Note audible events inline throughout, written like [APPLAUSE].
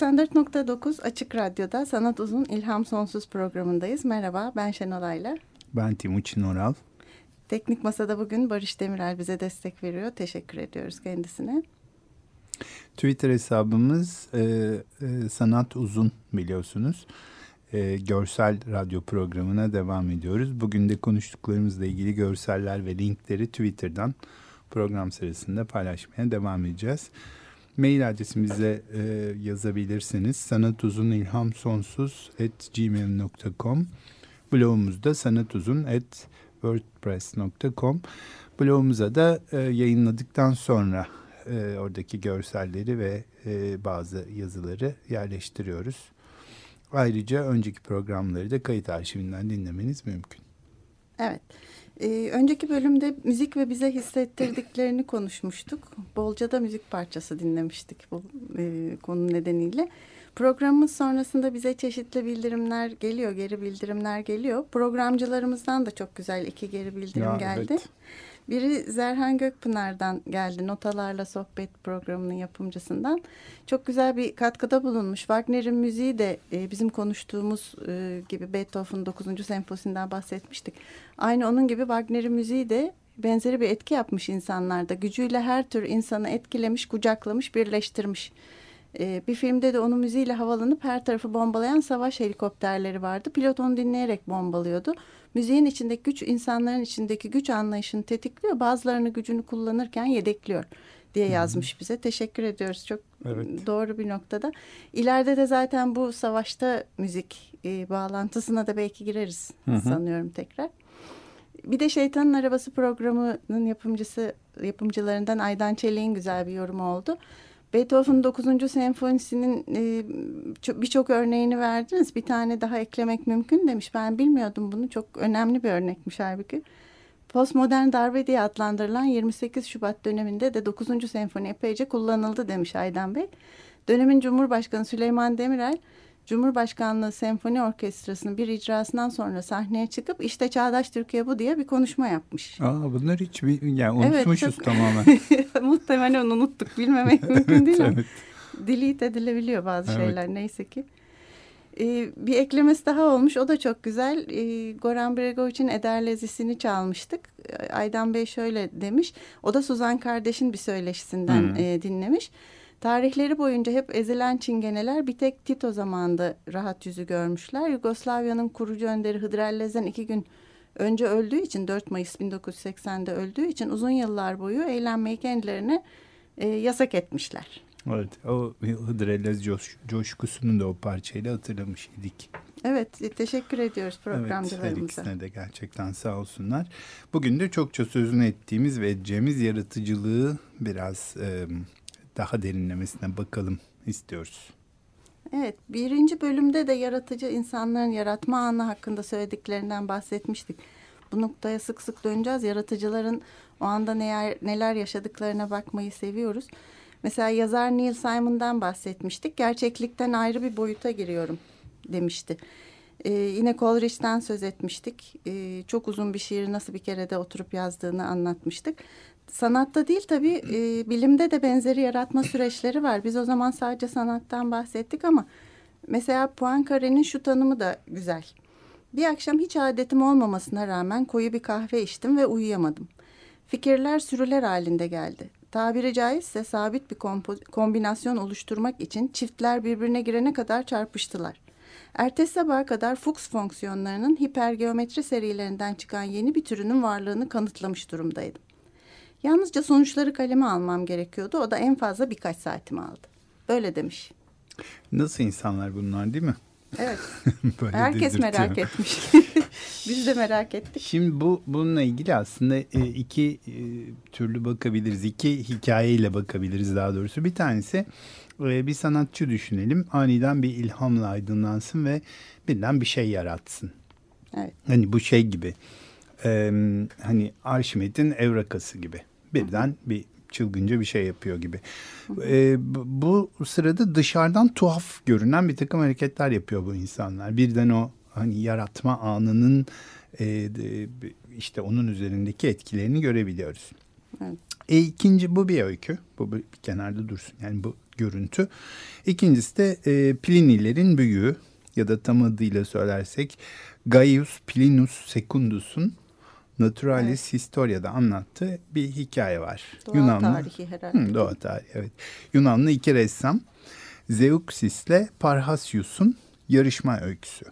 94.9 Açık Radyo'da Sanat Uzun İlham Sonsuz programındayız. Merhaba ben Şenol Ayla. Ben Timuçin Oral. Teknik Masa'da bugün Barış Demirel bize destek veriyor. Teşekkür ediyoruz kendisine. Twitter hesabımız e, e, Sanat Uzun biliyorsunuz. E, görsel radyo programına devam ediyoruz. Bugün de konuştuklarımızla ilgili görseller ve linkleri Twitter'dan program sırasında paylaşmaya devam edeceğiz. Mail adresimize e, yazabilirsiniz. Sanatuzun ilham sonsuz at gmail.com Blogumuzda sanatuzun at wordpress.com Blogumuza da e, yayınladıktan sonra e, oradaki görselleri ve e, bazı yazıları yerleştiriyoruz. Ayrıca önceki programları da kayıt arşivinden dinlemeniz mümkün. Evet. Ee, önceki bölümde müzik ve bize hissettirdiklerini konuşmuştuk. Bolca da müzik parçası dinlemiştik bu e, konu nedeniyle. Programımız sonrasında bize çeşitli bildirimler geliyor, geri bildirimler geliyor. Programcılarımızdan da çok güzel iki geri bildirim ya, geldi. Evet. Biri Zerhan Gökpınar'dan geldi. Notalarla Sohbet programının yapımcısından. Çok güzel bir katkıda bulunmuş. Wagner'in müziği de e, bizim konuştuğumuz e, gibi Beethoven 9. senfosinden bahsetmiştik. Aynı onun gibi Wagner'in müziği de benzeri bir etki yapmış insanlarda. Gücüyle her tür insanı etkilemiş, kucaklamış, birleştirmiş. Ee, bir filmde de onun müziğiyle havalanıp her tarafı bombalayan savaş helikopterleri vardı. Pilot onu dinleyerek bombalıyordu. Müziğin içindeki güç insanların içindeki güç anlayışını tetikliyor. Bazılarını gücünü kullanırken yedekliyor diye yazmış bize. Teşekkür ediyoruz. Çok evet. doğru bir noktada. İleride de zaten bu savaşta müzik e, bağlantısına da belki gireriz hı hı. sanıyorum tekrar. Bir de Şeytanın Arabası programının yapımcısı yapımcılarından Aydan Çelik'in güzel bir yorumu oldu. Beethoven 9. senfonisinin e, birçok örneğini verdiniz. Bir tane daha eklemek mümkün demiş. Ben bilmiyordum bunu. Çok önemli bir örnekmiş halbuki. Postmodern darbe diye adlandırılan 28 Şubat döneminde de 9. senfoni epeyce kullanıldı demiş Aydan Bey. Dönemin Cumhurbaşkanı Süleyman Demirel Cumhurbaşkanlığı Senfoni Orkestrası'nın bir icrasından sonra sahneye çıkıp işte Çağdaş Türkiye bu diye bir konuşma yapmış. Aa, bunlar hiç bir, yani unutmuşuz evet, çok, tamamen. [LAUGHS] muhtemelen unuttuk bilmemek [LAUGHS] mümkün değil evet. ama delete edilebiliyor bazı evet. şeyler neyse ki. Ee, bir eklemesi daha olmuş o da çok güzel. Ee, Goran Bregovic'in Ederlezisini çalmıştık. Aydan Bey şöyle demiş o da Suzan kardeşin bir söyleşisinden hmm. e, dinlemiş. Tarihleri boyunca hep ezilen çingeneler bir tek Tito zamanında rahat yüzü görmüşler. Yugoslavya'nın kurucu önderi Hıdrellez'den iki gün önce öldüğü için 4 Mayıs 1980'de öldüğü için uzun yıllar boyu eğlenmeyi kendilerine e, yasak etmişler. Evet o Hıdrellez coş, coşkusunu da o parçayla hatırlamış idik. Evet e, teşekkür ediyoruz programcılarımıza. Evet her ikisine de gerçekten sağ olsunlar. Bugün de çokça sözünü ettiğimiz ve edeceğimiz yaratıcılığı biraz... E, daha derinlemesine bakalım istiyoruz. Evet, birinci bölümde de yaratıcı insanların yaratma anı hakkında söylediklerinden bahsetmiştik. Bu noktaya sık sık döneceğiz. Yaratıcıların o anda neler, neler yaşadıklarına bakmayı seviyoruz. Mesela yazar Neil Simon'dan bahsetmiştik. Gerçeklikten ayrı bir boyuta giriyorum demişti. Ee, yine Coleridge'den söz etmiştik. Ee, çok uzun bir şiiri nasıl bir kerede oturup yazdığını anlatmıştık sanatta değil tabii e, bilimde de benzeri yaratma süreçleri var. Biz o zaman sadece sanattan bahsettik ama mesela Poincaré'nin şu tanımı da güzel. Bir akşam hiç adetim olmamasına rağmen koyu bir kahve içtim ve uyuyamadım. Fikirler sürüler halinde geldi. Tabiri caizse sabit bir kombinasyon oluşturmak için çiftler birbirine girene kadar çarpıştılar. Ertesi sabaha kadar Fuchs fonksiyonlarının hipergeometri serilerinden çıkan yeni bir türünün varlığını kanıtlamış durumdaydım. Yalnızca sonuçları kaleme almam gerekiyordu. O da en fazla birkaç saatimi aldı. Böyle demiş. Nasıl insanlar bunlar değil mi? Evet. [LAUGHS] Herkes merak [LAUGHS] etmiş. [LAUGHS] Biz de merak ettik. Şimdi bu bununla ilgili aslında e, iki e, türlü bakabiliriz. İki hikayeyle bakabiliriz daha doğrusu. Bir tanesi e, bir sanatçı düşünelim. Aniden bir ilhamla aydınlansın ve birden bir şey yaratsın. Evet. Hani bu şey gibi. E, hani Arşimet'in evrakası gibi. Birden bir çılgınca bir şey yapıyor gibi. E, bu, sırada dışarıdan tuhaf görünen bir takım hareketler yapıyor bu insanlar. Birden o hani yaratma anının e, işte onun üzerindeki etkilerini görebiliyoruz. Evet. E, ikinci bu bir öykü. Bu bir kenarda dursun. Yani bu görüntü. İkincisi de e, Plinilerin büyüğü ya da tam adıyla söylersek Gaius Plinus Secundus'un Naturalis Evet. Historia'da anlattığı bir hikaye var. Doğa tarihi herhalde. Hı, doğa tarihi evet. Yunanlı iki ressam Zeuxis ile Parhasius'un yarışma öyküsü.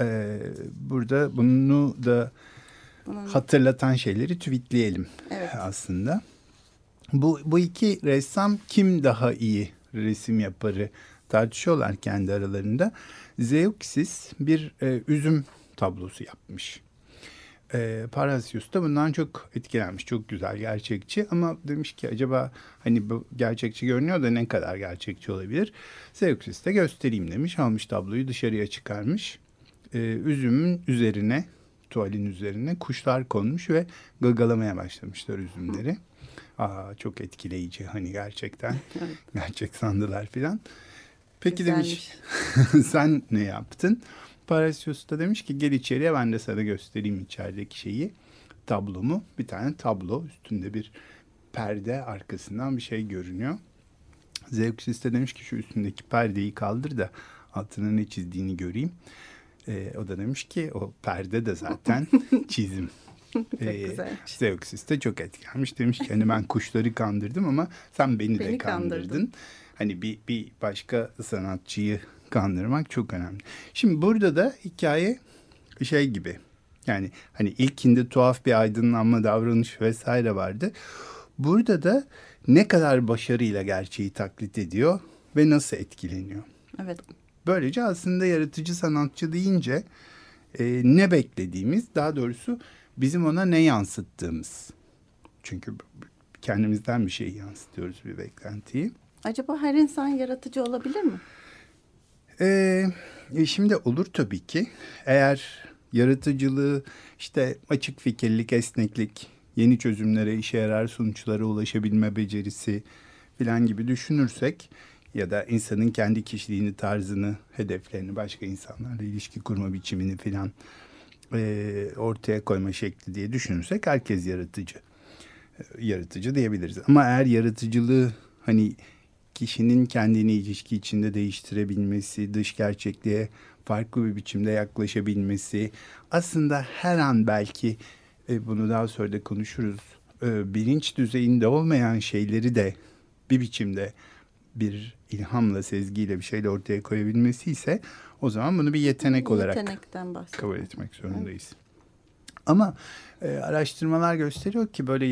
Ee, burada bunu da Bunun, hatırlatan şeyleri tweetleyelim Evet. aslında. Bu, bu iki ressam kim daha iyi resim yaparı tartışıyorlar kendi aralarında. Zeuxis bir e, üzüm tablosu yapmış. E, Parasius da bundan çok etkilenmiş. Çok güzel, gerçekçi ama demiş ki acaba hani bu gerçekçi görünüyor da ne kadar gerçekçi olabilir? Zeuxis de göstereyim demiş. Almış tabloyu dışarıya çıkarmış. E, üzümün üzerine, tuvalin üzerine kuşlar konmuş ve gagalamaya başlamışlar üzümleri. Aa, çok etkileyici hani gerçekten. [LAUGHS] Evet. Gerçek sandılar filan. Peki demiş Güzelmiş. [LAUGHS] sen ne yaptın? Parasius da demiş ki gel içeriye ben de sana göstereyim içerideki şeyi. Tablomu. Bir tane tablo üstünde bir perde arkasından bir şey görünüyor. Zeuxis de demiş ki şu üstündeki perdeyi kaldır da altına ne çizdiğini göreyim. Ee, o da demiş ki o perde de zaten [LAUGHS] çizim. Çok Ee, güzelmiş. Zeuxis de çok etkilenmiş. Demiş ki hani ben kuşları kandırdım ama sen beni, de Beni kandırdın. kandırdın. Hani bir, bir başka sanatçıyı kandırmak çok önemli. Şimdi burada da hikaye şey gibi. Yani hani ilkinde tuhaf bir aydınlanma davranış vesaire vardı. Burada da ne kadar başarıyla gerçeği taklit ediyor ve nasıl etkileniyor. Evet. Böylece aslında yaratıcı sanatçı deyince e, ne beklediğimiz daha doğrusu bizim ona ne yansıttığımız. Çünkü kendimizden bir şey yansıtıyoruz bir beklentiyi. Acaba her insan yaratıcı olabilir mi? Ee, e, şimdi olur tabii ki. Eğer yaratıcılığı işte açık fikirlik, esneklik, yeni çözümlere, işe yarar sonuçlara ulaşabilme becerisi filan gibi düşünürsek ya da insanın kendi kişiliğini, tarzını, hedeflerini, başka insanlarla ilişki kurma biçimini filan e, ortaya koyma şekli diye düşünürsek herkes yaratıcı. E, Yaratıcı diyebiliriz. Ama eğer yaratıcılığı hani kişinin kendini ilişki içinde değiştirebilmesi, dış gerçekliğe farklı bir biçimde yaklaşabilmesi, aslında her an belki e, bunu daha sonra da konuşuruz, e, bilinç düzeyinde olmayan şeyleri de bir biçimde bir ilhamla, sezgiyle bir şeyle ortaya koyabilmesi ise o zaman bunu bir yetenek olarak kabul etmek zorundayız. Ama e, araştırmalar gösteriyor ki böyle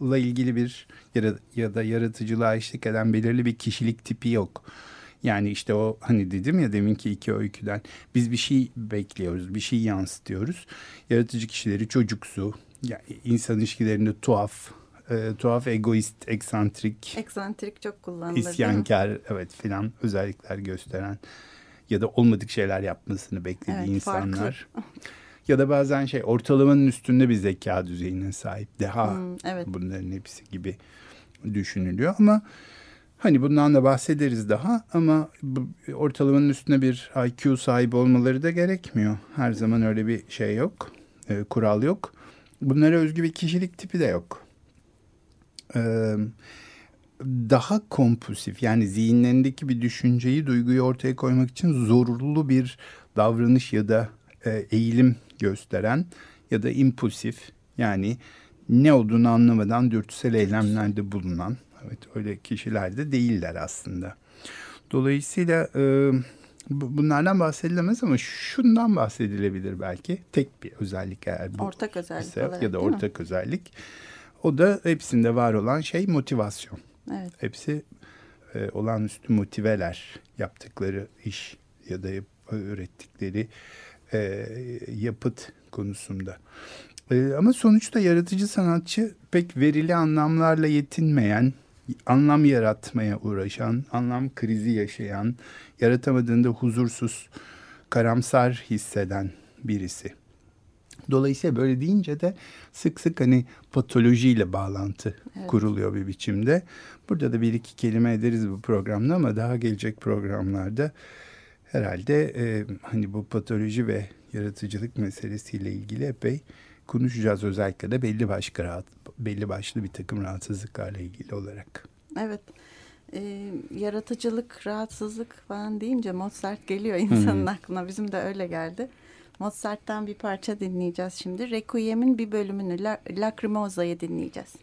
yaratıcılıkla ilgili bir ya da, ya da yaratıcılığa eşlik eden belirli bir kişilik tipi yok. Yani işte o hani dedim ya deminki iki öyküden biz bir şey bekliyoruz, bir şey yansıtıyoruz. Yaratıcı kişileri çocuksu, yani insan ilişkilerinde tuhaf, e, tuhaf, egoist, eksantrik, Eksantrik çok kullanılır isyankar evet filan özellikler gösteren ya da olmadık şeyler yapmasını beklediği Evet, insanlar. [LAUGHS] Ya da bazen şey ortalamanın üstünde bir zeka düzeyine sahip. Deha Hmm, evet. bunların hepsi gibi düşünülüyor ama hani bundan da bahsederiz daha ama ortalamanın üstünde bir IQ sahibi olmaları da gerekmiyor. Her zaman öyle bir şey yok. e, kural yok. Bunlara özgü bir kişilik tipi de yok. Eee daha kompulsif yani zihinlerindeki bir düşünceyi, duyguyu ortaya koymak için zorunlu bir davranış ya da e, eğilim gösteren ya da impulsif yani ne olduğunu anlamadan dürtüsel eylemlerde bulunan evet öyle kişiler de değiller aslında. Dolayısıyla e, bu- bunlardan bahsedilemez ama şundan bahsedilebilir belki tek bir özellik eğer bu Ortak özellik ise olarak ya da değil mi? ortak özellik. O da hepsinde var olan şey motivasyon. Evet. Hepsi e, olağanüstü motiveler yaptıkları iş ya da ürettikleri e, yapıt konusunda. E, ama sonuçta yaratıcı sanatçı pek verili anlamlarla yetinmeyen, anlam yaratmaya uğraşan, anlam krizi yaşayan, yaratamadığında huzursuz, karamsar hisseden birisi. Dolayısıyla böyle deyince de sık sık hani patolojiyle bağlantı evet. kuruluyor bir biçimde. Burada da bir iki kelime ederiz bu programda ama daha gelecek programlarda herhalde e, hani bu patoloji ve yaratıcılık meselesiyle ilgili epey konuşacağız özellikle de belli başlı rahat, belli başlı bir takım rahatsızlıklarla ilgili olarak. Evet. E, yaratıcılık, rahatsızlık falan deyince Mozart geliyor insanın Hı-hı. aklına. Bizim de öyle geldi. Mozart'tan bir parça dinleyeceğiz şimdi. Requiem'in bir bölümünü Lacrimosa'yı dinleyeceğiz.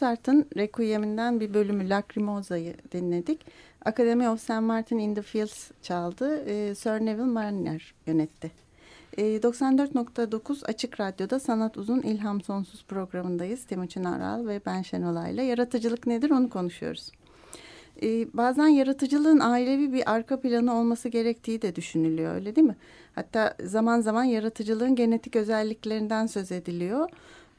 Mozart'ın Requiem'inden bir bölümü Lacrimosa'yı dinledik. Academy of St. Martin in the Fields çaldı. Ee, Sir Neville Mariner yönetti. Ee, 94.9 Açık Radyo'da Sanat Uzun İlham Sonsuz programındayız. Timuçin Aral ve ben Şenolay'la. Yaratıcılık nedir onu konuşuyoruz. Ee, bazen yaratıcılığın ailevi bir arka planı olması gerektiği de düşünülüyor öyle değil mi? Hatta zaman zaman yaratıcılığın genetik özelliklerinden söz ediliyor.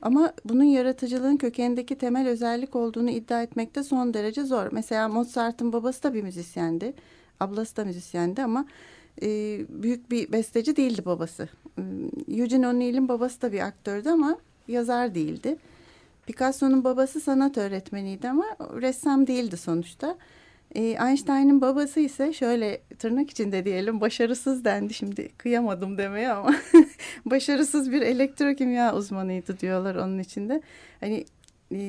Ama bunun yaratıcılığın kökenindeki temel özellik olduğunu iddia etmek de son derece zor. Mesela Mozart'ın babası da bir müzisyendi. Ablası da müzisyendi ama e, büyük bir besteci değildi babası. E, Eugene O'Neill'in babası da bir aktördü ama yazar değildi. Picasso'nun babası sanat öğretmeniydi ama ressam değildi sonuçta. E, Einstein'ın babası ise şöyle tırnak içinde diyelim başarısız dendi şimdi kıyamadım demeye ama [LAUGHS] başarısız bir elektrokimya uzmanıydı diyorlar onun içinde. Hani e,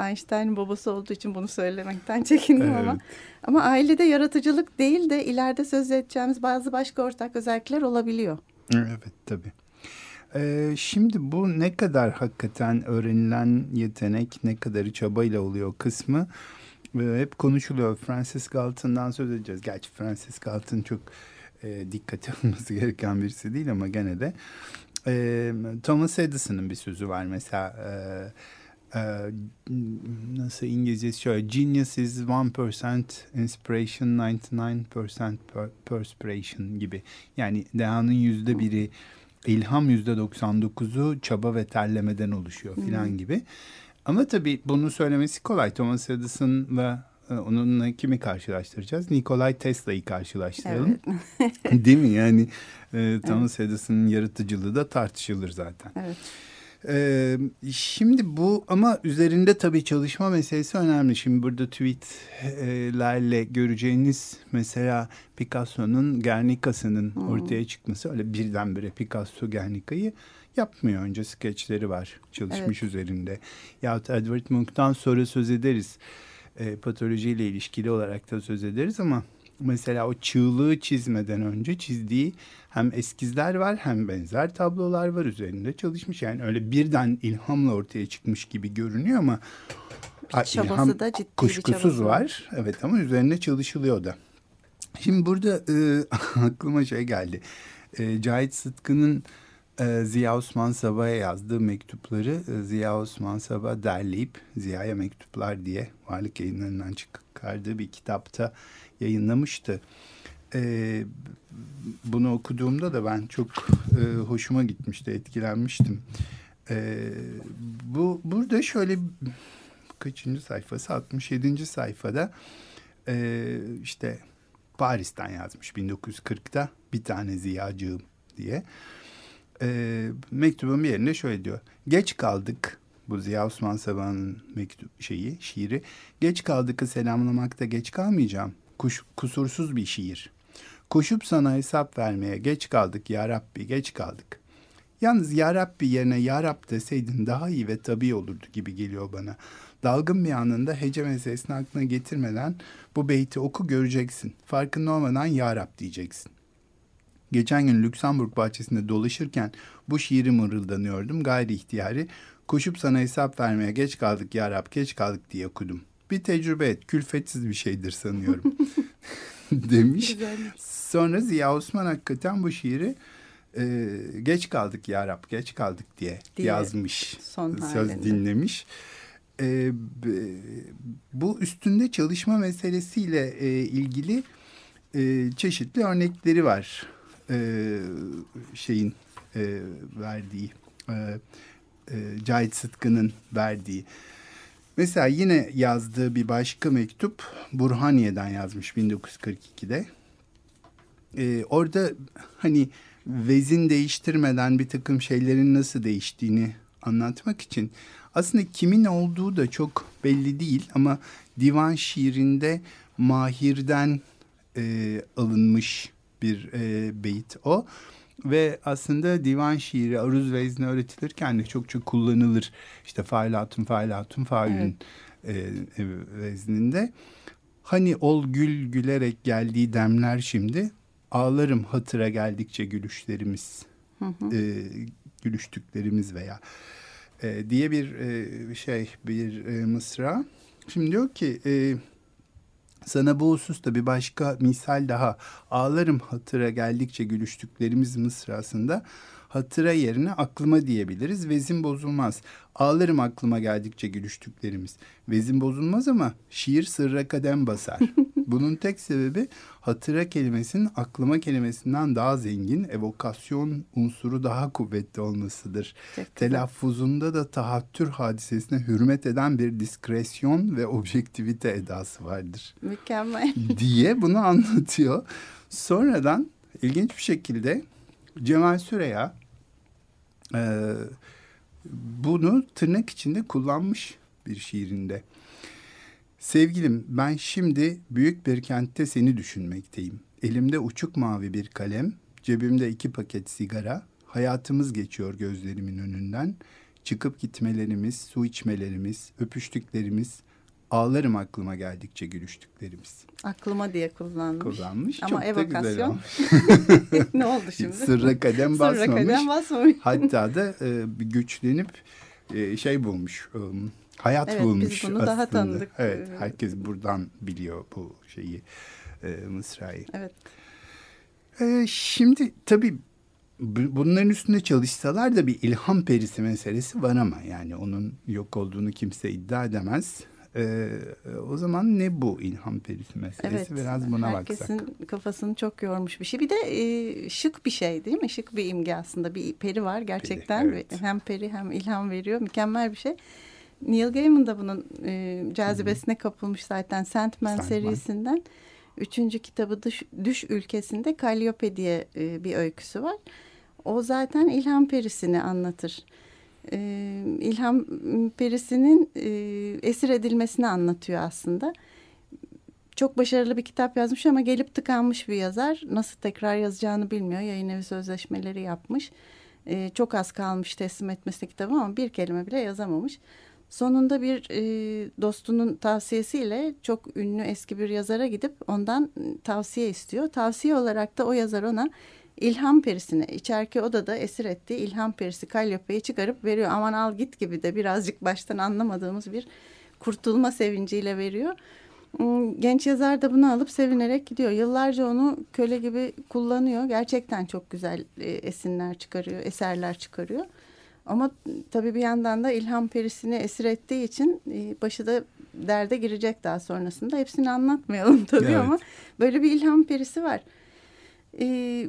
Einstein'ın babası olduğu için bunu söylemekten [LAUGHS] çekindim Evet. ama ama ailede yaratıcılık değil de ileride söz edeceğimiz bazı başka ortak özellikler olabiliyor. Evet tabii. Ee, şimdi bu ne kadar hakikaten öğrenilen yetenek, ne kadarı çabayla oluyor kısmı hep konuşuluyor. Francis Galton'dan söz edeceğiz. Gerçi Francis Galton çok e, dikkate [LAUGHS] alınması gereken birisi değil ama gene de. E, Thomas Edison'ın bir sözü var mesela. E, e, nasıl İngilizcesi şöyle. Genius is 1% inspiration, 99% per- perspiration gibi. Yani dehanın yüzde biri ilham yüzde 99'u çaba ve terlemeden oluşuyor filan gibi. Ama tabii bunu söylemesi kolay. Thomas Edison'la e, onunla kimi karşılaştıracağız? Nikolay Tesla'yı karşılaştıralım. [LAUGHS] Değil mi? Yani e, Thomas Edison'ın yaratıcılığı da tartışılır zaten. Evet. Ee, şimdi bu ama üzerinde tabii çalışma meselesi önemli. Şimdi burada tweetlerle göreceğiniz mesela Picasso'nun Guernica'sının ortaya çıkması öyle birdenbire Picasso Guernica'yı yapmıyor. Önce skeçleri var çalışmış üzerinde. Yahut Edward Munch'tan sonra söz ederiz. Ee, patolojiyle ilişkili olarak da söz ederiz ama mesela o çığlığı çizmeden önce çizdiği hem eskizler var hem benzer tablolar var üzerinde çalışmış. Yani öyle birden ilhamla ortaya çıkmış gibi görünüyor ama Bir çabası da ciddi bir kuşkusuz çabası var. var. Evet ama üzerine çalışılıyor da. Şimdi burada e, [LAUGHS] aklıma şey geldi. E, Cahit Sıtkı'nın e, Ziya Osman Sabah'a yazdığı mektupları e, Ziya Osman Sabah derleyip Ziya'ya mektuplar diye varlık yayınlarından çıkardığı bir kitapta yayınlamıştı. E, bunu okuduğumda da ben çok e, hoşuma gitmişti, etkilenmiştim. E, bu burada şöyle kaçıncı sayfası? 67. sayfada e, işte Paris'ten yazmış 1940'da bir tane ziyacığım diye. E, mektubun bir yerinde şöyle diyor. Geç kaldık bu Ziya Osman Sabah'ın mektup şeyi, şiiri. Geç kaldık'ı selamlamakta geç kalmayacağım. Kuş, kusursuz bir şiir. Koşup sana hesap vermeye geç kaldık ya Rabbi geç kaldık. Yalnız ya Rabbi yerine ya Rab deseydin daha iyi ve tabii olurdu gibi geliyor bana. Dalgın bir anında hece meselesini aklına getirmeden bu beyti oku göreceksin. Farkında olmadan ya Rab diyeceksin. Geçen gün Lüksemburg bahçesinde dolaşırken bu şiiri mırıldanıyordum gayri ihtiyari. Koşup sana hesap vermeye geç kaldık ya Rab geç kaldık diye okudum. Bir tecrübe et külfetsiz bir şeydir sanıyorum [LAUGHS] [LAUGHS] demiş. Sonra Ziya Osman hakikaten bu şiiri e, geç kaldık ya Rab geç kaldık diye, Diye yazmış. son söz halinde. dinlemiş. E, bu üstünde çalışma meselesiyle e, ilgili e, çeşitli örnekleri var. E, şeyin e, verdiği e, e, Cahit Sıtkı'nın verdiği. Mesela yine yazdığı bir başka mektup Burhaniye'den yazmış 1942'de. Ee, orada hani vezin değiştirmeden bir takım şeylerin nasıl değiştiğini anlatmak için aslında kimin olduğu da çok belli değil ama divan şiirinde Mahir'den e, alınmış bir e, beyit o. Ve aslında divan şiiri aruz vezni öğretilirken de çok çok kullanılır. İşte failatun failatun failün e, e, vezninde. Hani ol gül gülerek geldiği demler şimdi. Ağlarım hatıra geldikçe gülüşlerimiz. e, gülüştüklerimiz veya e, diye bir e, şey bir e, mısra. Şimdi diyor ki e, sana bu hususta bir başka misal daha. Ağlarım hatıra geldikçe gülüştüklerimiz mısrasında hatıra yerine aklıma diyebiliriz. Vezin bozulmaz. Ağlarım aklıma geldikçe gülüştüklerimiz. Vezin bozulmaz ama şiir sırra kadem basar. [LAUGHS] Bunun tek sebebi hatıra kelimesinin aklıma kelimesinden daha zengin, evokasyon unsuru daha kuvvetli olmasıdır. Çok. Telaffuzunda da tahattür hadisesine hürmet eden bir diskresyon ve objektivite edası vardır Mükemmel. diye bunu anlatıyor. Sonradan İlginç bir şekilde Cemal Süreya e, bunu tırnak içinde kullanmış bir şiirinde. Sevgilim ben şimdi büyük bir kentte seni düşünmekteyim. Elimde uçuk mavi bir kalem, cebimde iki paket sigara, hayatımız geçiyor gözlerimin önünden. Çıkıp gitmelerimiz, su içmelerimiz, öpüştüklerimiz, ağlarım aklıma geldikçe gülüştüklerimiz. Aklıma diye kullanmış. Kullanmış. Ama Çok evokasyon [LAUGHS] ne oldu şimdi? Sırra kadem basmamış. Sırra kadem basmamış. Hatta da e, güçlenip e, şey bulmuş. e, hayat Evet, biz bulmuş bunu aslında. daha tanıdık. Evet, herkes buradan biliyor bu şeyi. E, Mısra'yı. Evet. E, şimdi tabii bu- bunların üstünde çalışsalar da bir ilham perisi meselesi var ama yani onun yok olduğunu kimse iddia edemez. E, o zaman ne bu ilham perisi meselesi? Evet. Biraz buna Herkesin baksak. kafasını çok yormuş bir şey. Bir de e, şık bir şey değil mi? Şık bir imge aslında. Bir peri var gerçekten. evet. Ve Hem peri hem ilham veriyor. Mükemmel bir şey. Neil Gaiman da bunun e, cazibesine kapılmış zaten Sandman, Sandman. serisinden. Üçüncü kitabı Düş, Düş Ülkesi'nde Calliope diye e, bir öyküsü var. O zaten ilham perisini anlatır. E, ilham perisinin e, esir edilmesini anlatıyor aslında çok başarılı bir kitap yazmış ama gelip tıkanmış bir yazar. Nasıl tekrar yazacağını bilmiyor. Yayın evi sözleşmeleri yapmış. Ee, çok az kalmış teslim etmesi kitabı ama bir kelime bile yazamamış. Sonunda bir e, dostunun tavsiyesiyle çok ünlü eski bir yazara gidip ondan tavsiye istiyor. Tavsiye olarak da o yazar ona ilham perisini içerki odada esir ettiği ilham perisi Calliope'yi çıkarıp veriyor. Aman al git gibi de birazcık baştan anlamadığımız bir kurtulma sevinciyle veriyor. Hmm, Genç yazar da bunu alıp sevinerek gidiyor. Yıllarca onu köle gibi kullanıyor. Gerçekten çok güzel e, esinler çıkarıyor, eserler çıkarıyor. Ama tabii bir yandan da ilham perisini esir ettiği için e, başı da derde girecek daha sonrasında. Hepsini anlatmayalım [LAUGHS] tabii Evet. ama böyle bir ilham perisi var. E,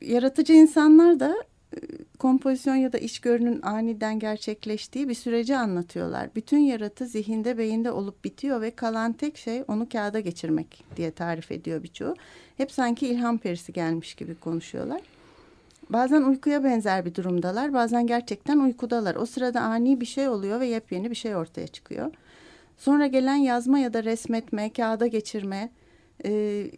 yaratıcı insanlar da e, kompozisyon ya da içgörünün aniden gerçekleştiği bir süreci anlatıyorlar. Bütün yaratı zihinde beyinde olup bitiyor ve kalan tek şey onu kağıda geçirmek diye tarif ediyor birçoğu. Hep sanki ilham perisi gelmiş gibi konuşuyorlar. Bazen uykuya benzer bir durumdalar, bazen gerçekten uykudalar. O sırada ani bir şey oluyor ve yepyeni bir şey ortaya çıkıyor. Sonra gelen yazma ya da resmetme, kağıda geçirme, e,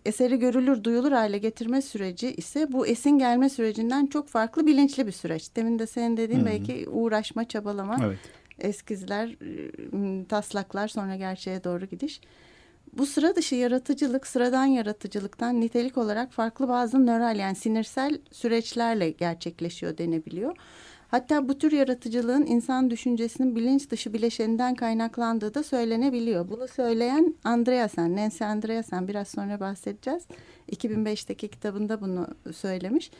eseri görülür, duyulur hale getirme süreci ise bu esin gelme sürecinden çok farklı bilinçli bir süreç. Demin de senin dediğin Hı hı. belki uğraşma, çabalama, Evet. eskizler, e, taslaklar sonra gerçeğe doğru gidiş. Bu sıra dışı yaratıcılık sıradan yaratıcılıktan nitelik olarak farklı bazı nöral yani sinirsel süreçlerle gerçekleşiyor denebiliyor. Hatta bu tür yaratıcılığın insan düşüncesinin bilinç dışı bileşeninden kaynaklandığı da söylenebiliyor. Bunu söyleyen Andreasen, Nancy Andreasen biraz sonra bahsedeceğiz. 2005'teki kitabında bunu söylemiş.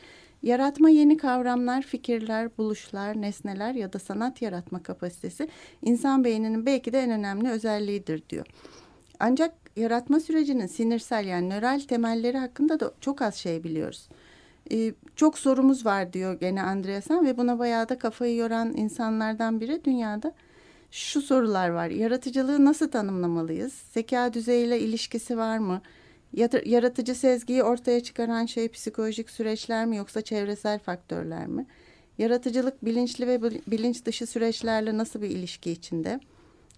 Yaratma yeni kavramlar, fikirler, buluşlar, nesneler ya da sanat yaratma kapasitesi insan beyninin belki de en önemli özelliğidir diyor. Ancak yaratma sürecinin sinirsel yani nöral temelleri hakkında da çok az şey biliyoruz. Ee, çok sorumuz var diyor gene Andreasen ve buna bayağı da kafayı yoran insanlardan biri dünyada. Şu sorular var. Yaratıcılığı nasıl tanımlamalıyız? Zeka düzeyiyle ilişkisi var mı? Yaratıcı sezgiyi ortaya çıkaran şey psikolojik süreçler mi yoksa çevresel faktörler mi? Yaratıcılık bilinçli ve bil- bilinç dışı süreçlerle nasıl bir ilişki içinde?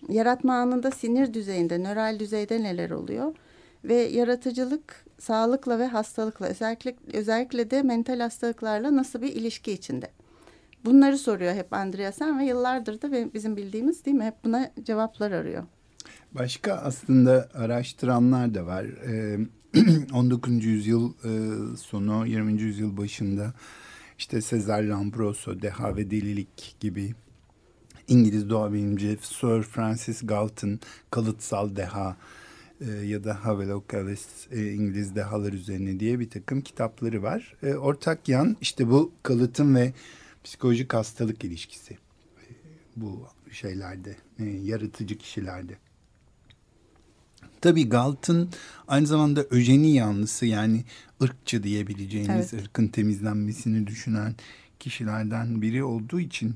Yaratma anında sinir düzeyinde, nöral düzeyde neler oluyor? Ve yaratıcılık sağlıkla ve hastalıkla, özellikle özellikle de mental hastalıklarla nasıl bir ilişki içinde? Bunları soruyor hep Andreasen ve yıllardır da bizim bildiğimiz değil mi? Hep buna cevaplar arıyor. Başka aslında araştıranlar da var. Ee, 19. [CLEARS THROAT] yüzyıl sonu, 20. yüzyıl başında işte Cesar Lombroso, Deha ve Delilik gibi İngiliz doğa bilimci Sir Francis Galton, Kalıtsal Deha e, ya da Havelock Ellis e, İngiliz dehalar üzerine diye bir takım kitapları var. E, ortak yan işte bu kalıtım ve psikolojik hastalık ilişkisi e, bu şeylerde, e, yaratıcı kişilerde. Tabii Galton aynı zamanda öjeni yanlısı yani ırkçı diyebileceğimiz Evet. ırkın temizlenmesini düşünen kişilerden biri olduğu için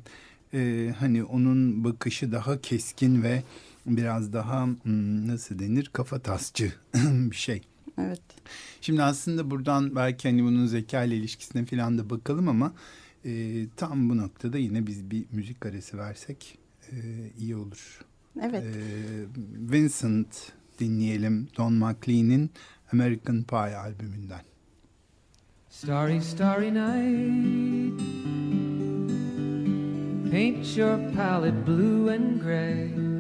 e, hani onun bakışı daha keskin ve biraz daha hmm, nasıl denir kafa tasçı [LAUGHS] bir şey. Evet. Şimdi aslında buradan belki hani bunun zeka ile ilişkisine falan da bakalım ama e, tam bu noktada yine biz bir müzik arası versek e, iyi olur. Evet. E, Vincent dinleyelim Don McLean'in American Pie albümünden. Starry, starry night. Paint your palette blue and gray.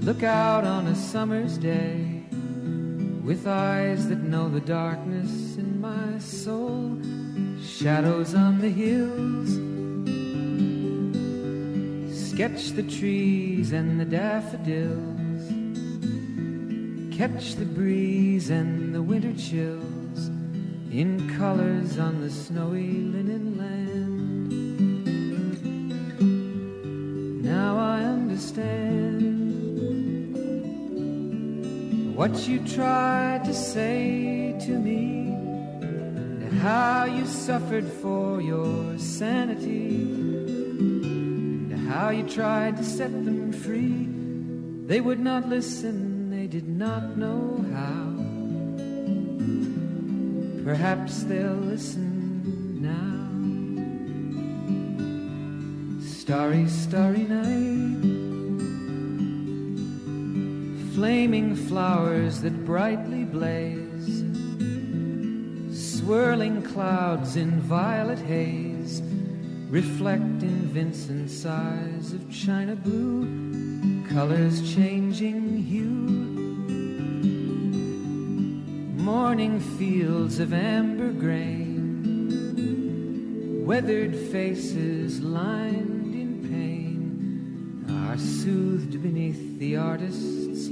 Look out on a summer's day with eyes that know the darkness in my soul. Shadows on the hills. Sketch the trees and the daffodils. Catch the breeze and the winter chills in colors on the snowy linen land. Now I understand what you tried to say to me, and how you suffered for your sanity, and how you tried to set them free. They would not listen, they did not know how. Perhaps they'll listen now. Starry, starry night. Flaming flowers that brightly blaze. Swirling clouds in violet haze. Reflect in Vincent's eyes of china blue. Colors changing hue morning fields of amber grain, weathered faces lined in pain, are soothed beneath the artist's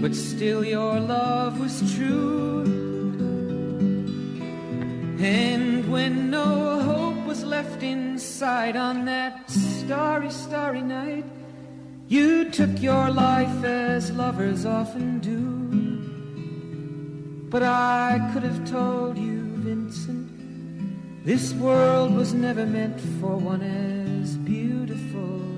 But still, your love was true. And when no hope was left inside on that starry, starry night, you took your life as lovers often do. But I could have told you, Vincent, this world was never meant for one as beautiful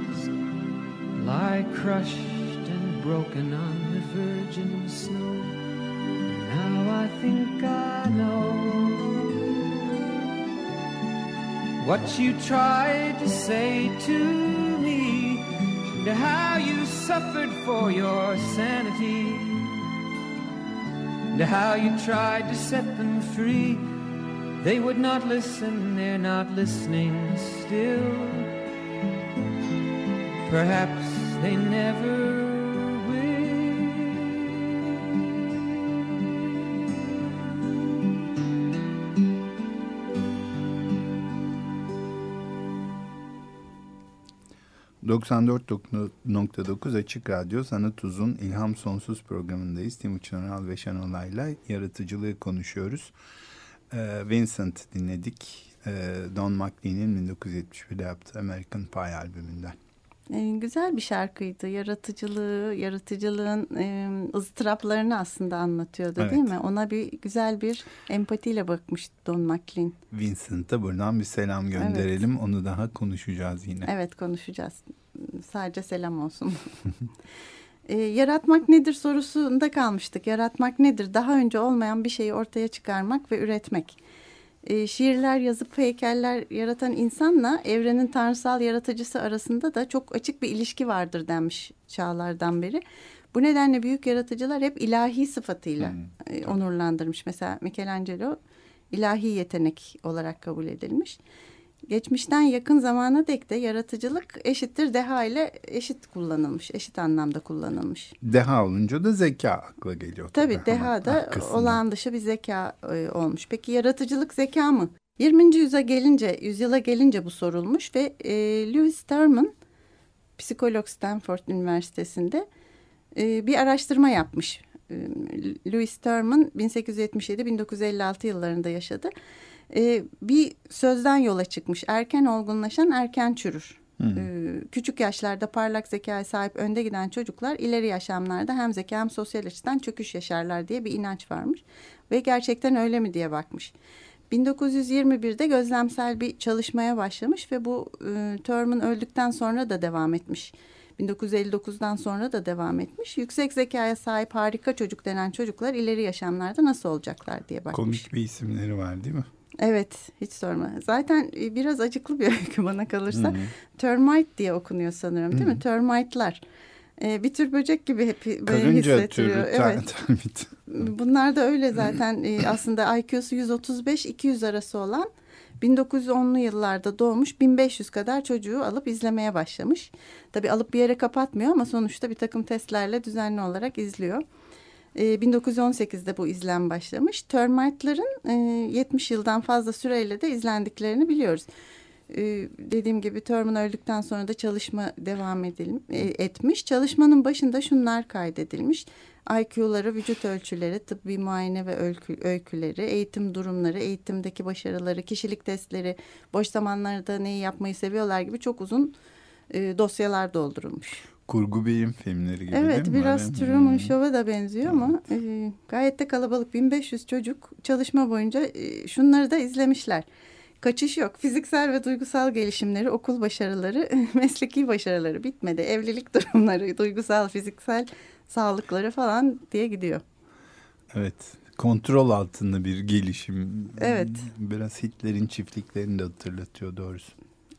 lie crushed and broken on the virgin snow. Now I think I know what you tried to say to me, and how you suffered for your sanity, and how you tried to set them free. They would not listen, they're not listening still. Perhaps they never ...94.9 Açık Radyo Sanat Uzun İlham Sonsuz programındayız. Timuçin Oral ve Şenolay'la yaratıcılığı konuşuyoruz. Ee, Vincent dinledik. Ee, Don McLean'in 1971'de yaptığı American Pie albümünden. Ee, güzel bir şarkıydı. Yaratıcılığı, yaratıcılığın e, ızdıraplarını aslında anlatıyordu Evet. değil mi? Ona bir güzel bir empatiyle bakmış Don McLean. Vincent'a buradan bir selam gönderelim. Onu daha konuşacağız yine. Evet konuşacağız. Sadece selam olsun. [LAUGHS] Ee, yaratmak nedir sorusunda kalmıştık. Yaratmak nedir? Daha önce olmayan bir şeyi ortaya çıkarmak ve üretmek. E, şiirler yazıp heykeller yaratan insanla evrenin tanrısal yaratıcısı arasında da çok açık bir ilişki vardır denmiş çağlardan beri. Bu nedenle büyük yaratıcılar hep ilahi sıfatıyla Hmm. e, onurlandırmış. Mesela Michelangelo ilahi yetenek olarak kabul edilmiş. Geçmişten yakın zamana dek de yaratıcılık eşittir deha ile eşit kullanılmış, eşit anlamda kullanılmış. Deha olunca da zeka akla geliyor. Tabii Ama deha da olağan dışı bir zeka e, olmuş. Peki yaratıcılık zeka mı? 20. yüzyıla gelince, yüzyıla gelince bu sorulmuş ve e, Lewis Terman psikolog Stanford Üniversitesi'nde e, bir araştırma yapmış. E, Lewis Terman 1877-1956 yıllarında yaşadı. E, bir sözden yola çıkmış. Erken olgunlaşan erken çürür. E, küçük yaşlarda parlak zekaya sahip önde giden çocuklar ileri yaşamlarda hem zeka hem sosyal açıdan çöküş yaşarlar diye bir inanç varmış. Ve gerçekten öyle mi diye bakmış. 1921'de gözlemsel bir çalışmaya başlamış ve bu e, Terman öldükten sonra da devam etmiş. 1959'dan sonra da devam etmiş. Yüksek zekaya sahip harika çocuk denen çocuklar ileri yaşamlarda nasıl olacaklar diye bakmış. Komik bir isimleri var değil mi? Evet hiç sorma. Zaten e, biraz acıklı bir [LAUGHS] öykü bana kalırsa. Hı hı. Termite diye okunuyor sanırım değil Hı hı. mi? Termite'lar. E, bir tür böcek gibi hep böyle Karınca hissettiriyor. türü Evet. termit. [LAUGHS] Bunlar da öyle zaten [LAUGHS] e, aslında IQ'su 135-200 arası olan 1910'lu yıllarda doğmuş 1500 kadar çocuğu alıp izlemeye başlamış. Tabii alıp bir yere kapatmıyor ama sonuçta bir takım testlerle düzenli olarak izliyor. E, 1918'de bu izlem başlamış. Termite'ların e, 70 yıldan fazla süreyle de izlendiklerini biliyoruz. E, dediğim gibi Terman öldükten sonra da çalışma devam edelim, e, etmiş. Çalışmanın başında şunlar kaydedilmiş. IQ'ları, vücut ölçüleri, tıbbi muayene ve öykü, öyküleri, eğitim durumları, eğitimdeki başarıları, kişilik testleri, boş zamanlarda neyi yapmayı seviyorlar gibi çok uzun e, dosyalar doldurulmuş. Kurgu bilim filmleri gibi Evet değil mi? biraz? Truman. Show'a da benziyor ama e, gayet de kalabalık 1500 çocuk çalışma boyunca e, şunları da izlemişler. Kaçış yok. Fiziksel ve duygusal gelişimleri, okul başarıları, [LAUGHS] mesleki başarıları bitmedi. Evlilik [LAUGHS] durumları, duygusal, fiziksel sağlıkları falan diye gidiyor. Evet. Kontrol altında bir gelişim. Evet. Biraz Hitler'in çiftliklerini de hatırlatıyor doğrusu.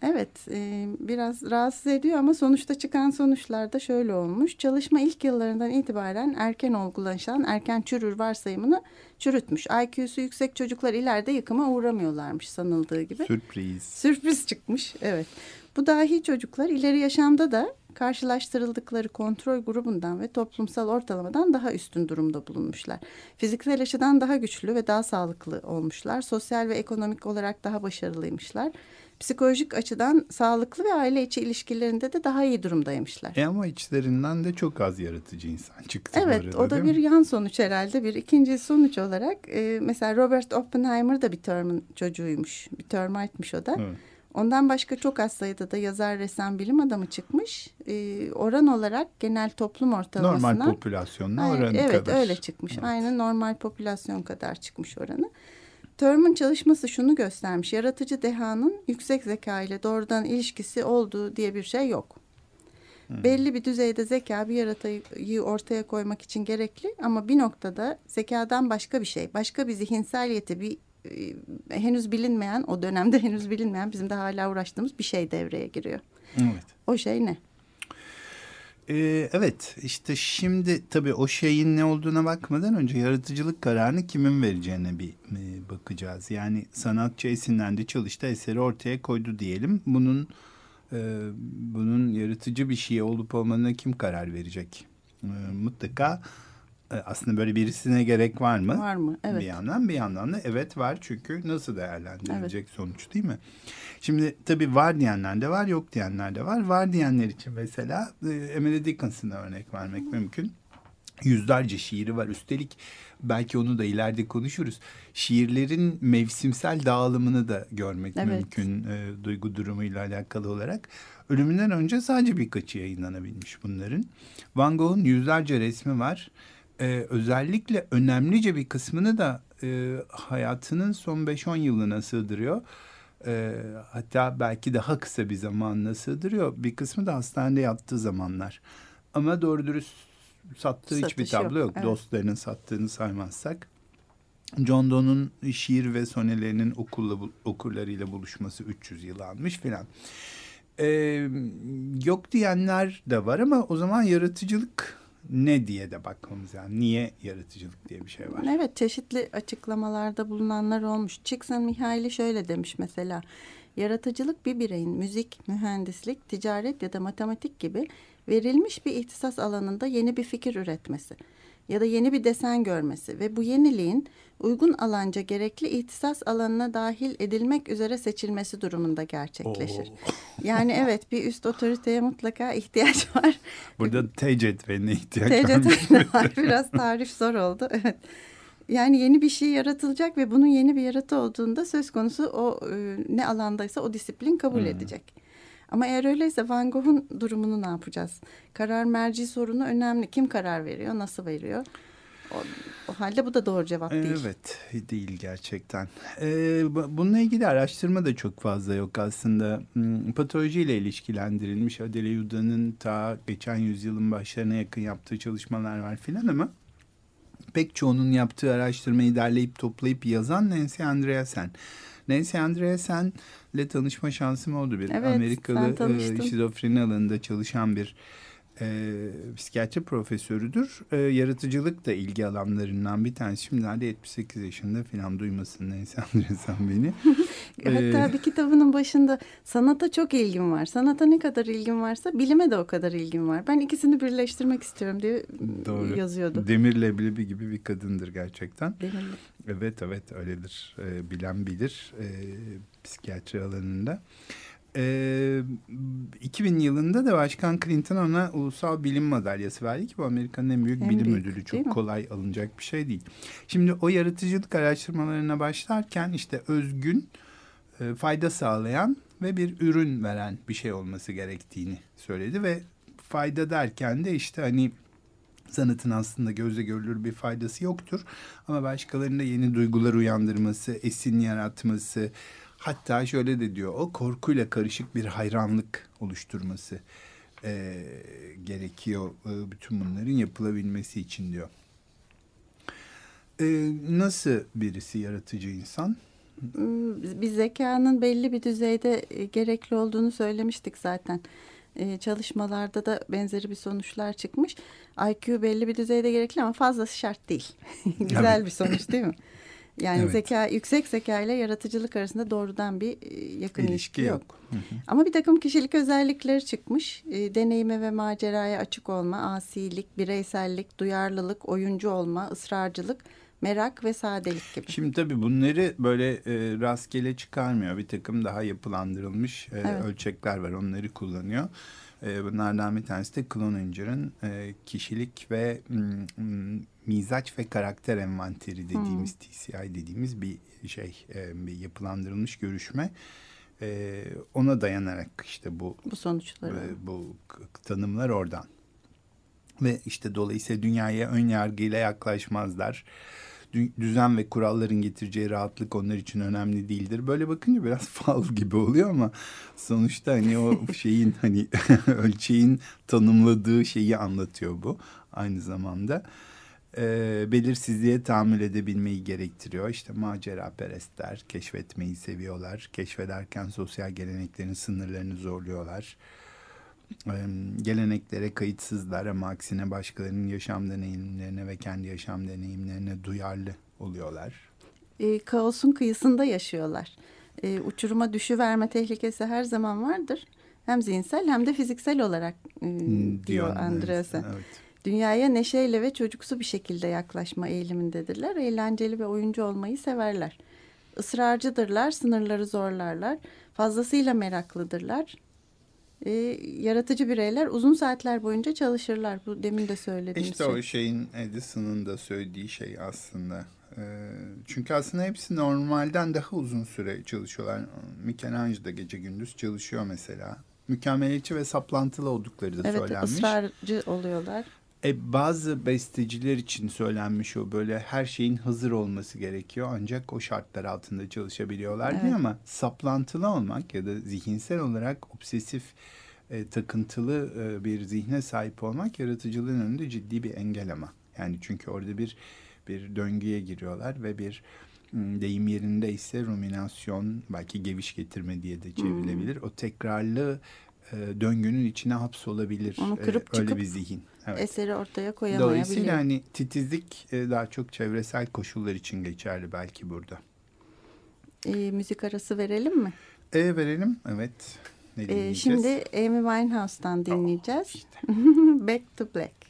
Evet, e, biraz rahatsız ediyor ama sonuçta çıkan sonuçlar da şöyle olmuş. Çalışma ilk yıllarından itibaren erken olgulaşan, erken çürür varsayımını çürütmüş. IQ'su yüksek çocuklar ileride yıkıma uğramıyorlarmış sanıldığı gibi. Sürpriz. Sürpriz çıkmış, evet. Bu dahi çocuklar ileri yaşamda da karşılaştırıldıkları kontrol grubundan ve toplumsal ortalamadan daha üstün durumda bulunmuşlar. Fiziksel açıdan daha güçlü ve daha sağlıklı olmuşlar. Sosyal ve ekonomik olarak daha başarılıymışlar. Psikolojik açıdan sağlıklı ve aile içi ilişkilerinde de daha iyi durumdaymışlar. E ama içlerinden de çok az yaratıcı insan çıktı Evet o da bir mi? yan sonuç herhalde. Bir ikinci sonuç olarak e, mesela Robert Oppenheimer da bir Terman çocuğuymuş. Bir Termite'miş o da. Evet. Ondan başka çok az sayıda da yazar, ressam, bilim adamı çıkmış. Ee, oran olarak genel toplum ortalamasına... Normal popülasyonla Aynen, oranı evet, kadar. öyle çıkmış. Evet. Aynen normal popülasyon kadar çıkmış oranı. Terman çalışması şunu göstermiş. Yaratıcı dehanın yüksek zeka ile doğrudan ilişkisi olduğu diye bir şey yok. Hmm. Belli bir düzeyde zeka bir yaratıcıyı ortaya koymak için gerekli ama bir noktada zekadan başka bir şey, başka bir zihinsel yeti, bir e, henüz bilinmeyen, o dönemde [LAUGHS] henüz bilinmeyen bizim de hala uğraştığımız bir şey devreye giriyor. Evet. O şey ne? Ee, evet işte şimdi tabii o şeyin ne olduğuna bakmadan önce yaratıcılık kararını kimin vereceğine bir e, bakacağız. Yani sanatçı esinlendi çalıştı eseri ortaya koydu diyelim. Bunun e, bunun yaratıcı bir şey olup olmadığına kim karar verecek? E, mutlaka e, aslında böyle birisine gerek var mı? Var mı? Evet. Bir yandan bir yandan da evet var çünkü nasıl değerlendirilecek sonuç değil mi? Şimdi tabii var diyenler de var yok diyenler de var. Var diyenler için mesela e, Emily Dickinson'a örnek vermek mümkün. Yüzlerce şiiri var. Üstelik belki onu da ileride konuşuruz. Şiirlerin mevsimsel dağılımını da görmek Evet. mümkün e, duygu durumuyla alakalı olarak. Ölümünden önce sadece birkaçı yayınlanabilmiş bunların. Van Gogh'un yüzlerce resmi var. Ee, özellikle önemlice bir kısmını da e, hayatının son 5-10 yılına sığdırıyor. Ee, hatta belki daha kısa bir zamanına sığdırıyor. Bir kısmı da hastanede yattığı zamanlar. Ama doğru dürüst sattığı hiçbir Satışı yok, tablo yok. evet. Dostlarının sattığını saymazsak. John Donne'un şiir ve sonelerinin okulla, okurlarıyla buluşması 300 yıl almış filan. Ee, yok diyenler de var ama o zaman yaratıcılık ne diye de bakmamız yani niye yaratıcılık diye bir şey var. Evet çeşitli açıklamalarda bulunanlar olmuş. Csikszentmihalyi şöyle demiş mesela. Yaratıcılık bir bireyin müzik, mühendislik, ticaret ya da matematik gibi verilmiş bir ihtisas alanında yeni bir fikir üretmesi ya da yeni bir desen görmesi ve bu yeniliğin uygun alanca gerekli ihtisas alanına dahil edilmek üzere seçilmesi durumunda gerçekleşir. Oo. Yani evet bir üst otoriteye mutlaka ihtiyaç [LAUGHS] var. Burada T cetveline ihtiyaç var. T var. Biraz tarif zor oldu. [LAUGHS] Evet. Yani yeni bir şey yaratılacak ve bunun yeni bir yaratı olduğunda söz konusu o e, ne alandaysa o disiplin kabul hmm. edecek. Ama eğer öyleyse Van Gogh'un durumunu ne yapacağız? Karar merci sorunu önemli. Kim karar veriyor, nasıl veriyor? O, o halde bu da doğru cevap değil. Evet, değil gerçekten. Ee, bununla ilgili araştırma da çok fazla yok aslında. Hmm, patolojiyle ilişkilendirilmiş Adele Yuda'nın ta geçen yüzyılın başlarına yakın yaptığı çalışmalar var filan ama pek çoğunun yaptığı araştırmayı derleyip toplayıp yazan Nancy Andreasen. Nancy Andreasen'le tanışma şansım oldu bir evet, Amerikalı e, şizofreni alanında çalışan bir e, psikiyatri profesörüdür. E, yaratıcılık da ilgi alanlarından bir tanesi. Şimdilerde 78 yaşında falan duymasın neyse [LAUGHS] Andresen beni. [LAUGHS] Hatta ee, bir kitabının başında sanata çok ilgim var. Sanata ne kadar ilgim varsa bilime de o kadar ilgim var. Ben ikisini birleştirmek istiyorum diye Doğru. yazıyordu. Demir leblebi gibi bir kadındır gerçekten. Demirli. Evet evet öyledir. Ee, bilen bilir e, psikiyatri alanında. E, 2000 yılında da Başkan Clinton ona Ulusal Bilim Madalyası verdi ki bu Amerika'nın en büyük en bilim büyük, ödülü. Çok kolay alınacak bir şey değil. Şimdi o yaratıcılık araştırmalarına başlarken işte özgün, e, fayda sağlayan ve bir ürün veren bir şey olması gerektiğini söyledi ve fayda derken de işte hani sanatın aslında gözle görülür bir faydası yoktur. Ama başkalarında yeni duygular uyandırması, esin yaratması, Hatta şöyle de diyor o korkuyla karışık bir hayranlık oluşturması e, gerekiyor e, bütün bunların yapılabilmesi için diyor. E, nasıl birisi yaratıcı insan? Hmm, bir zekanın belli bir düzeyde e, gerekli olduğunu söylemiştik zaten. Ee, çalışmalarda da benzeri bir sonuçlar çıkmış. IQ belli bir düzeyde gerekli ama fazlası şart değil. [LAUGHS] Güzel evet. bir sonuç değil mi? [LAUGHS] Yani evet. zeka yüksek zeka ile yaratıcılık arasında doğrudan bir e, yakın ilişki, ilişki yok. yok. Hı hı. Ama bir takım kişilik özellikleri çıkmış. E, deneyime ve maceraya açık olma, asilik, bireysellik, duyarlılık, oyuncu olma, ısrarcılık, merak ve sadelik gibi. Şimdi tabii bunları böyle e, rastgele çıkarmıyor. Bir takım daha yapılandırılmış e, evet. ölçekler var. Onları kullanıyor. E, bunlardan bir tanesi de Cloninger'ın e, kişilik ve m, mizaç ve karakter envanteri dediğimiz hmm. TCI dediğimiz bir şey e, bir yapılandırılmış görüşme. E, ona dayanarak işte bu bu sonuçlar e, bu tanımlar oradan. Ve işte dolayısıyla dünyaya ön yargıyla yaklaşmazlar düzen ve kuralların getireceği rahatlık onlar için önemli değildir. Böyle bakınca biraz [LAUGHS] fal gibi oluyor ama sonuçta hani o [LAUGHS] şeyin hani [LAUGHS] ölçeğin tanımladığı şeyi anlatıyor bu aynı zamanda. E, belirsizliğe tahammül edebilmeyi gerektiriyor. İşte macera perestler keşfetmeyi seviyorlar. Keşfederken sosyal geleneklerin sınırlarını zorluyorlar geleneklere kayıtsızlar ama aksine başkalarının yaşam deneyimlerine ve kendi yaşam deneyimlerine duyarlı oluyorlar. E, kaosun kıyısında yaşıyorlar. E, uçuruma düşüverme tehlikesi her zaman vardır. Hem zihinsel hem de fiziksel olarak e, diyor, diyor Andreasen. Evet. Dünyaya neşeyle ve çocuksu bir şekilde yaklaşma eğilimindedirler. Eğlenceli ve oyuncu olmayı severler. Israrcıdırlar, sınırları zorlarlar. Fazlasıyla meraklıdırlar e, yaratıcı bireyler uzun saatler boyunca çalışırlar. Bu demin de söylediğim işte şey. o şeyin Edison'ın da söylediği şey aslında. E, çünkü aslında hepsi normalden daha uzun süre çalışıyorlar. Michelangelo da gece gündüz çalışıyor mesela. Mükemmeliyetçi ve saplantılı oldukları da evet, söylenmiş. Evet ısrarcı oluyorlar. E, bazı besteciler için söylenmiş o böyle her şeyin hazır olması gerekiyor ancak o şartlar altında çalışabiliyorlar evet. diye ama saplantılı olmak ya da zihinsel olarak obsesif e, takıntılı e, bir zihne sahip olmak yaratıcılığın önünde ciddi bir engel ama. Yani çünkü orada bir bir döngüye giriyorlar ve bir deyim yerinde ise ruminasyon belki geviş getirme diye de çevrilebilir. Hmm. O tekrarlı e, döngünün içine hapsolabilir. Onu e, kırıp e, öyle bir zihin. Evet. Eseri ortaya koyamayabilir. Dolayısıyla hani titizlik e, daha çok çevresel koşullar için geçerli belki burada. E, müzik arası verelim mi? E, verelim evet. Ne e, şimdi Amy Winehouse'dan dinleyeceğiz. Oh, işte. [LAUGHS] Back to Black.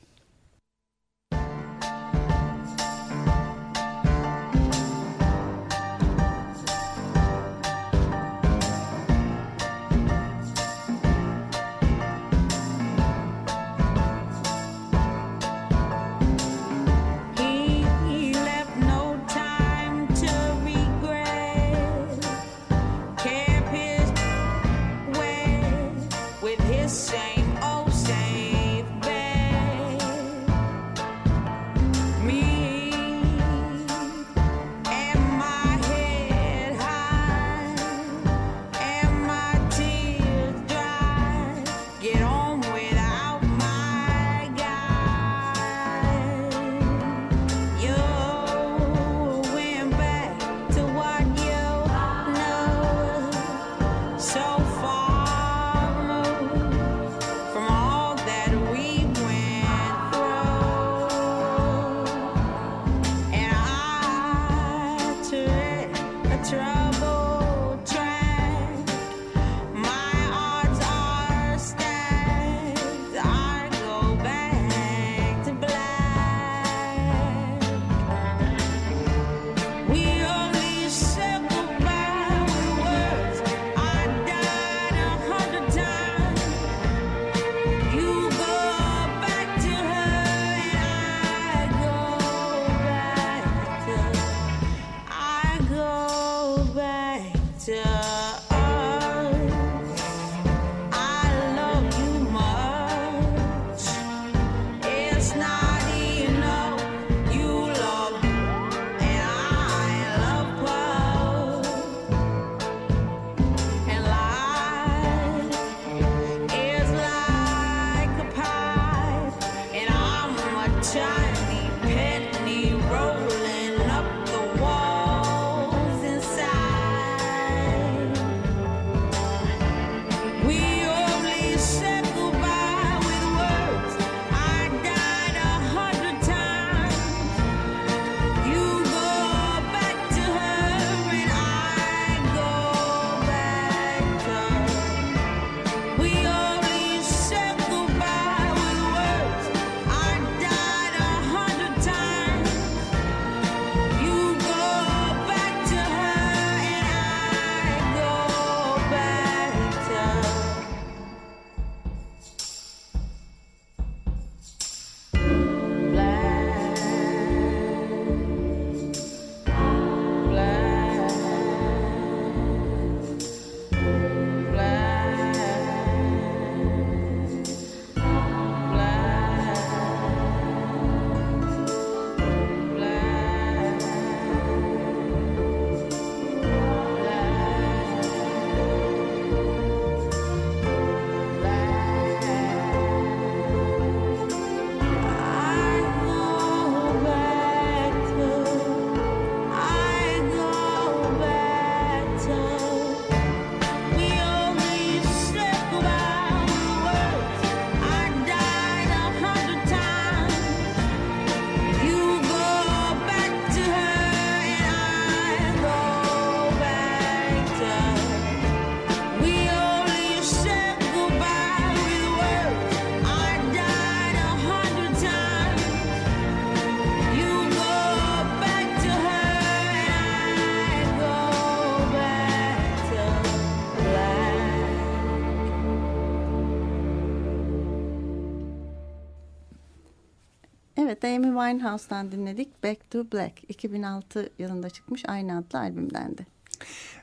de Amy Winehouse'dan dinledik. Back to Black 2006 yılında çıkmış aynı adlı albümdendi.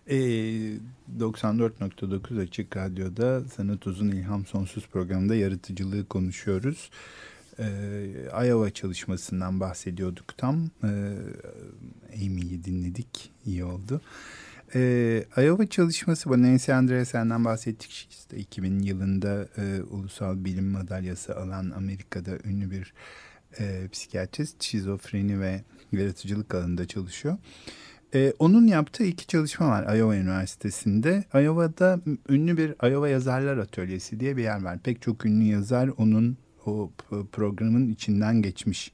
Ee, e, 94.9 Açık Radyo'da Sanat Uzun İlham Sonsuz programında yaratıcılığı konuşuyoruz. E, Iowa çalışmasından bahsediyorduk tam. E, Amy'yi dinledik. iyi oldu. E, Iowa çalışması bu Nancy Andreasen'den bahsettik. İşte 2000 yılında e, Ulusal Bilim Madalyası alan Amerika'da ünlü bir e, psikiyatrist. Şizofreni ve yaratıcılık alanında çalışıyor. E, onun yaptığı iki çalışma var Iowa Üniversitesi'nde. Iowa'da ünlü bir Iowa Yazarlar Atölyesi diye bir yer var. Pek çok ünlü yazar onun o programın içinden geçmiş.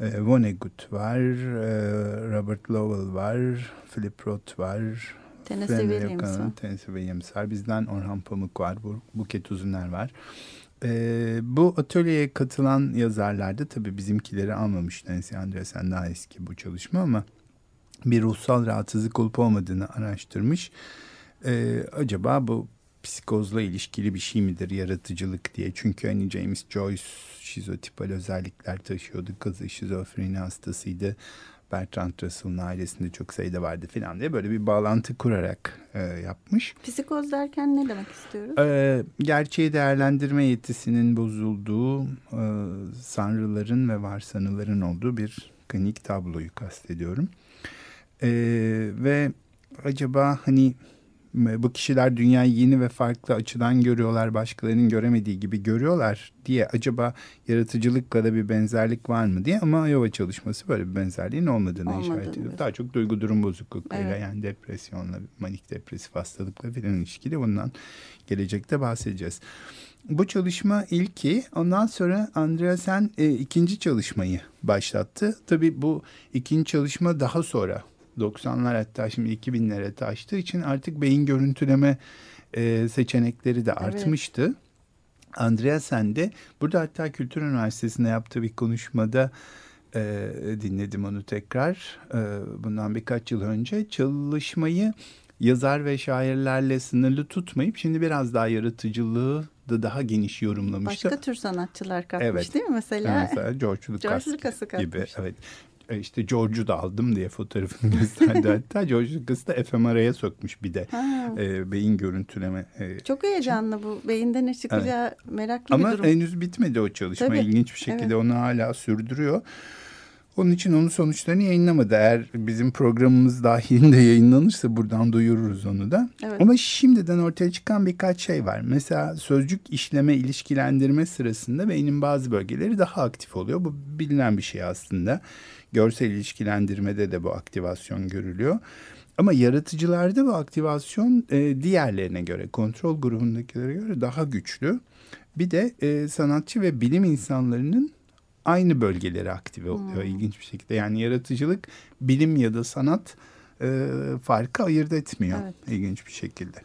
E, Vonnegut var, e, Robert Lowell var, Philip Roth var, Tennessee Williams var. Tennessee Williams var. Bizden Orhan Pamuk var. Bu, Buket Uzuner var. Ee, bu atölyeye katılan yazarlar da tabii bizimkileri almamış. Nancy Andresen daha eski bu çalışma ama bir ruhsal rahatsızlık olup olmadığını araştırmış. Ee, acaba bu psikozla ilişkili bir şey midir yaratıcılık diye. Çünkü hani James Joyce şizotipal özellikler taşıyordu. Kızı şizofreni hastasıydı. Bertrand Russell'ın ailesinde çok sayıda vardı falan diye böyle bir bağlantı kurarak e, yapmış. Psikoz derken ne demek istiyoruz? Ee, gerçeği değerlendirme yetisinin bozulduğu, e, sanrıların ve varsanıların olduğu bir klinik tabloyu kastediyorum. Ee, ve acaba hani bu kişiler dünyayı yeni ve farklı açıdan görüyorlar, başkalarının göremediği gibi görüyorlar diye acaba yaratıcılıkla da bir benzerlik var mı diye ama Iowa çalışması böyle bir benzerliğin olmadığını işaret ediyor. Daha çok duygu durum bozukluklarıyla Evet. yani depresyonla, manik depresif hastalıkla falan ilişkili bundan gelecekte bahsedeceğiz. Bu çalışma ilki ondan sonra Andreasen e, ikinci çalışmayı başlattı. Tabii bu ikinci çalışma daha sonra 90'lar hatta şimdi 2000'lere taştığı için artık beyin görüntüleme e, seçenekleri de artmıştı. Andreasen de burada hatta Kültür Üniversitesi'nde yaptığı bir konuşmada e, dinledim onu tekrar e, bundan birkaç yıl önce çalışmayı yazar ve şairlerle sınırlı tutmayıp şimdi biraz daha yaratıcılığı da daha geniş yorumlamıştı. Başka tür sanatçılar katmış Evet. değil mi? Mesela Mesela George George Lucas Lucas'ı katmış. gibi. Evet. E, İşte George'u da aldım diye fotoğrafını [LAUGHS] gösterdi hatta. George Lucas'ı da fMRI'ye sokmuş bir de. Ha, E, beyin görüntüleme. e, çok heyecanlı bu. Beyinden ne çıkacağı meraklı Ama bir durum. henüz bitmedi o çalışma. Tabii. İlginç bir şekilde Evet. onu hala sürdürüyor. Onun için onun sonuçlarını yayınlamadı. Eğer bizim programımız dahilinde [LAUGHS] yayınlanırsa buradan duyururuz onu da. Evet. Ama şimdiden ortaya çıkan birkaç şey var. Mesela sözcük işleme, ilişkilendirme sırasında beynin bazı bölgeleri daha aktif oluyor. Bu bilinen bir şey aslında. Görsel ilişkilendirmede de bu aktivasyon görülüyor. Ama yaratıcılarda bu aktivasyon e, diğerlerine göre, kontrol grubundakilere göre daha güçlü. Bir de e, sanatçı ve bilim insanlarının aynı bölgeleri aktive oluyor ilginç bir şekilde. Yani yaratıcılık, bilim ya da sanat e, farkı ayırt etmiyor Evet. ilginç bir şekilde.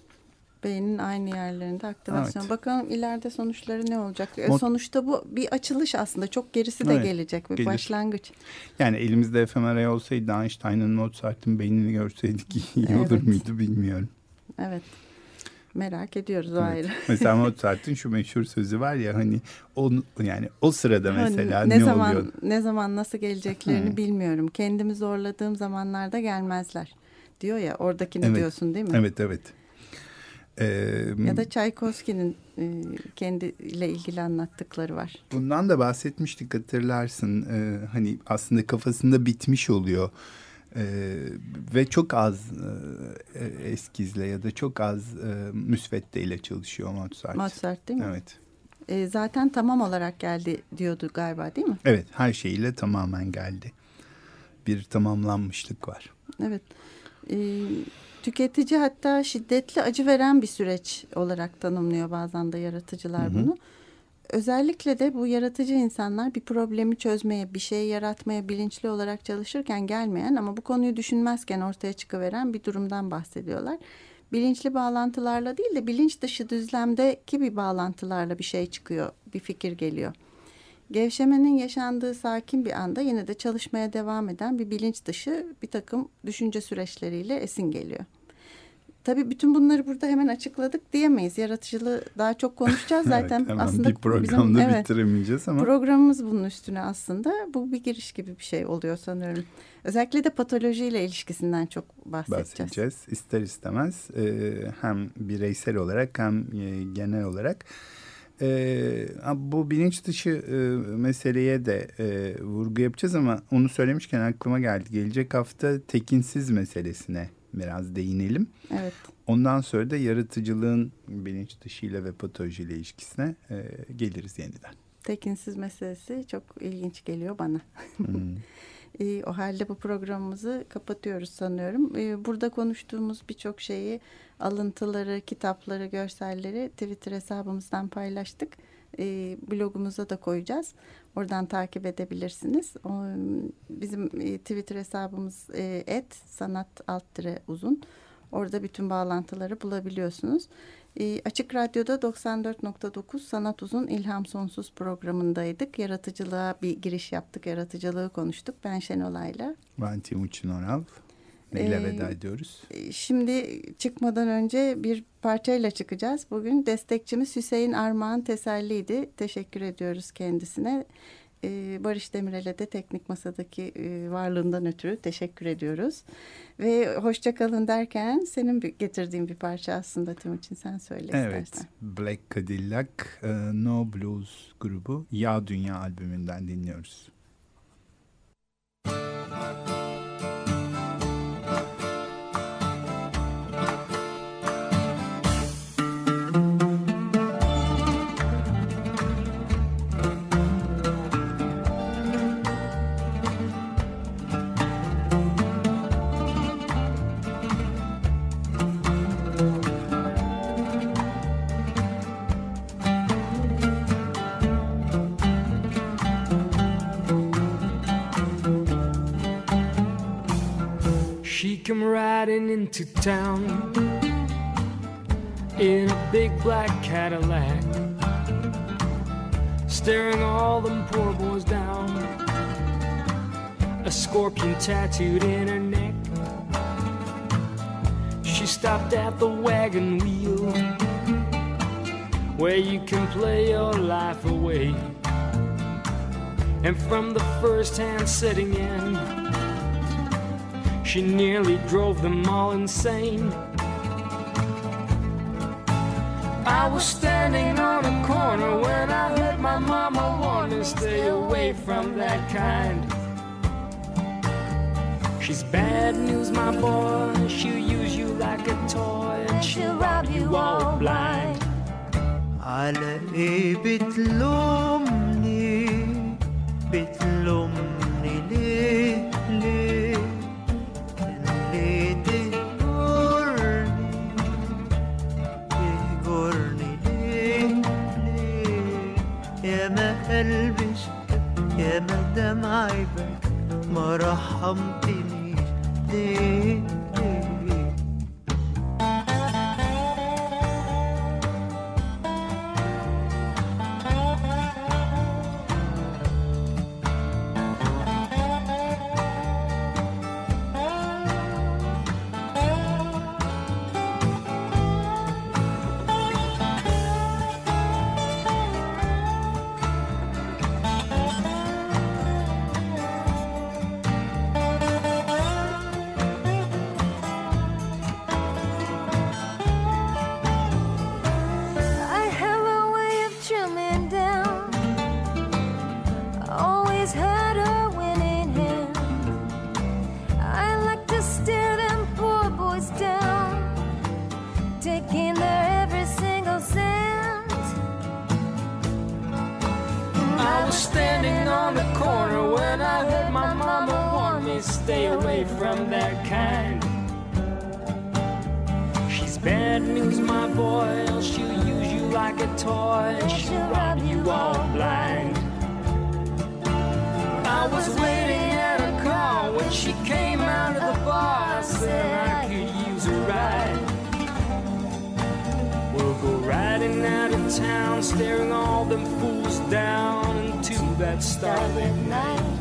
Beynin aynı yerlerinde aktivasyon. Evet. Bakalım ileride sonuçları ne olacak? E, Mod- Sonuçta bu bir açılış aslında. Çok gerisi de Evet, gelecek bir gelir. başlangıç. Yani elimizde fMRI olsaydı Einstein'ın Mozart'ın beynini görseydik [LAUGHS] iyi olur Evet. muydu bilmiyorum. Evet. Merak ediyoruz o Evet. ayrı. [LAUGHS] Mesela [LAUGHS] Mozart'ın şu meşhur sözü var ya hani o yani o sırada Hani mesela ne, ne, zaman oluyor? ne zaman nasıl geleceklerini bilmiyorum. Kendimi zorladığım zamanlarda gelmezler. Diyor ya oradakini Evet. diyorsun değil mi? Evet evet. Ee, Ya da Çaykovski'nin e, kendiyle ilgili anlattıkları var. Bundan da bahsetmiştik hatırlarsın. Ee, hani aslında kafasında bitmiş oluyor. Ee, ve çok az e, eskizle ya da çok az e, müsveddeyle çalışıyor Mozart. Mozart değil mi? Evet. E, zaten tamam olarak geldi diyordu galiba değil mi? Evet her şeyiyle tamamen geldi. Bir tamamlanmışlık var. Evet. E, tüketici hatta şiddetli acı veren bir süreç olarak tanımlıyor bazen de yaratıcılar Hı hı. bunu. Özellikle de bu yaratıcı insanlar bir problemi çözmeye, bir şey yaratmaya bilinçli olarak çalışırken gelmeyen ama bu konuyu düşünmezken ortaya çıkıveren bir durumdan bahsediyorlar. Bilinçli bağlantılarla değil de bilinç dışı düzlemdeki bir bağlantılarla bir şey çıkıyor, bir fikir geliyor. Gevşemenin yaşandığı sakin bir anda yine de çalışmaya devam eden bir bilinç dışı bir takım düşünce süreçleriyle esin geliyor. Tabii bütün bunları burada hemen açıkladık diyemeyiz. Yaratıcılığı daha çok konuşacağız [LAUGHS] zaten. evet, hemen aslında bir programda bizim, evet, bitiremeyeceğiz ama programımız bunun üstüne aslında. Bu bir giriş gibi bir şey oluyor sanıyorum. Özellikle de patolojiyle ilişkisinden çok bahsedeceğiz. bahsedeceğiz. İster istemez e, hem bireysel olarak hem e, genel olarak. E, bu bilinç dışı e, meseleye de e, vurgu yapacağız ama onu söylemişken aklıma geldi. Gelecek hafta tekinsiz meselesine biraz değinelim. Evet. Ondan sonra da yaratıcılığın bilinç dışıyla ve patolojiyle ilişkisine e, geliriz yeniden. tekinsiz meselesi çok ilginç geliyor bana. Hmm. E, [LAUGHS] o halde bu programımızı kapatıyoruz sanıyorum. E, burada konuştuğumuz birçok şeyi, alıntıları, kitapları, görselleri Twitter hesabımızdan paylaştık. E, blogumuza da koyacağız. Oradan takip edebilirsiniz. O, bizim e, Twitter hesabımız e, et sanat alt uzun. Orada bütün bağlantıları bulabiliyorsunuz. E, Açık Radyo'da 94.9 Sanat Uzun İlham Sonsuz programındaydık. Yaratıcılığa bir giriş yaptık. Yaratıcılığı konuştuk. Ben Şenolay'la. Ben Timuçin Oral. Neyle Ee, veda ediyoruz? Şimdi çıkmadan önce bir parçayla çıkacağız. Bugün destekçimiz Hüseyin Armağan Teselli'ydi. Teşekkür ediyoruz kendisine. E, Barış Demirel'e de teknik masadaki e, varlığından ötürü teşekkür ediyoruz. Ve hoşça kalın derken senin bir- getirdiğin bir parça aslında Timuçin sen söyle Evet, istersen. Black Cadillac e, No Blues grubu Ya Dünya albümünden dinliyoruz. She riding into town in a big black Cadillac, staring all them poor boys down. A scorpion tattooed in her neck. She stopped at the wagon wheel where you can play your life away. And from the first hand setting in, she nearly drove them all insane. I was standing on a corner when I heard my mama warn me stay away from that kind. She's bad news, my boy. She'll use you like a toy and she'll rob you all blind. على ايه بتلومني بتلومني قدام عيبك ما رحمتنيش. ليه؟ Was waiting at a car when she came out of the bar. I said I could use a ride. We'll go riding out of town, staring all them fools down into that starlit night.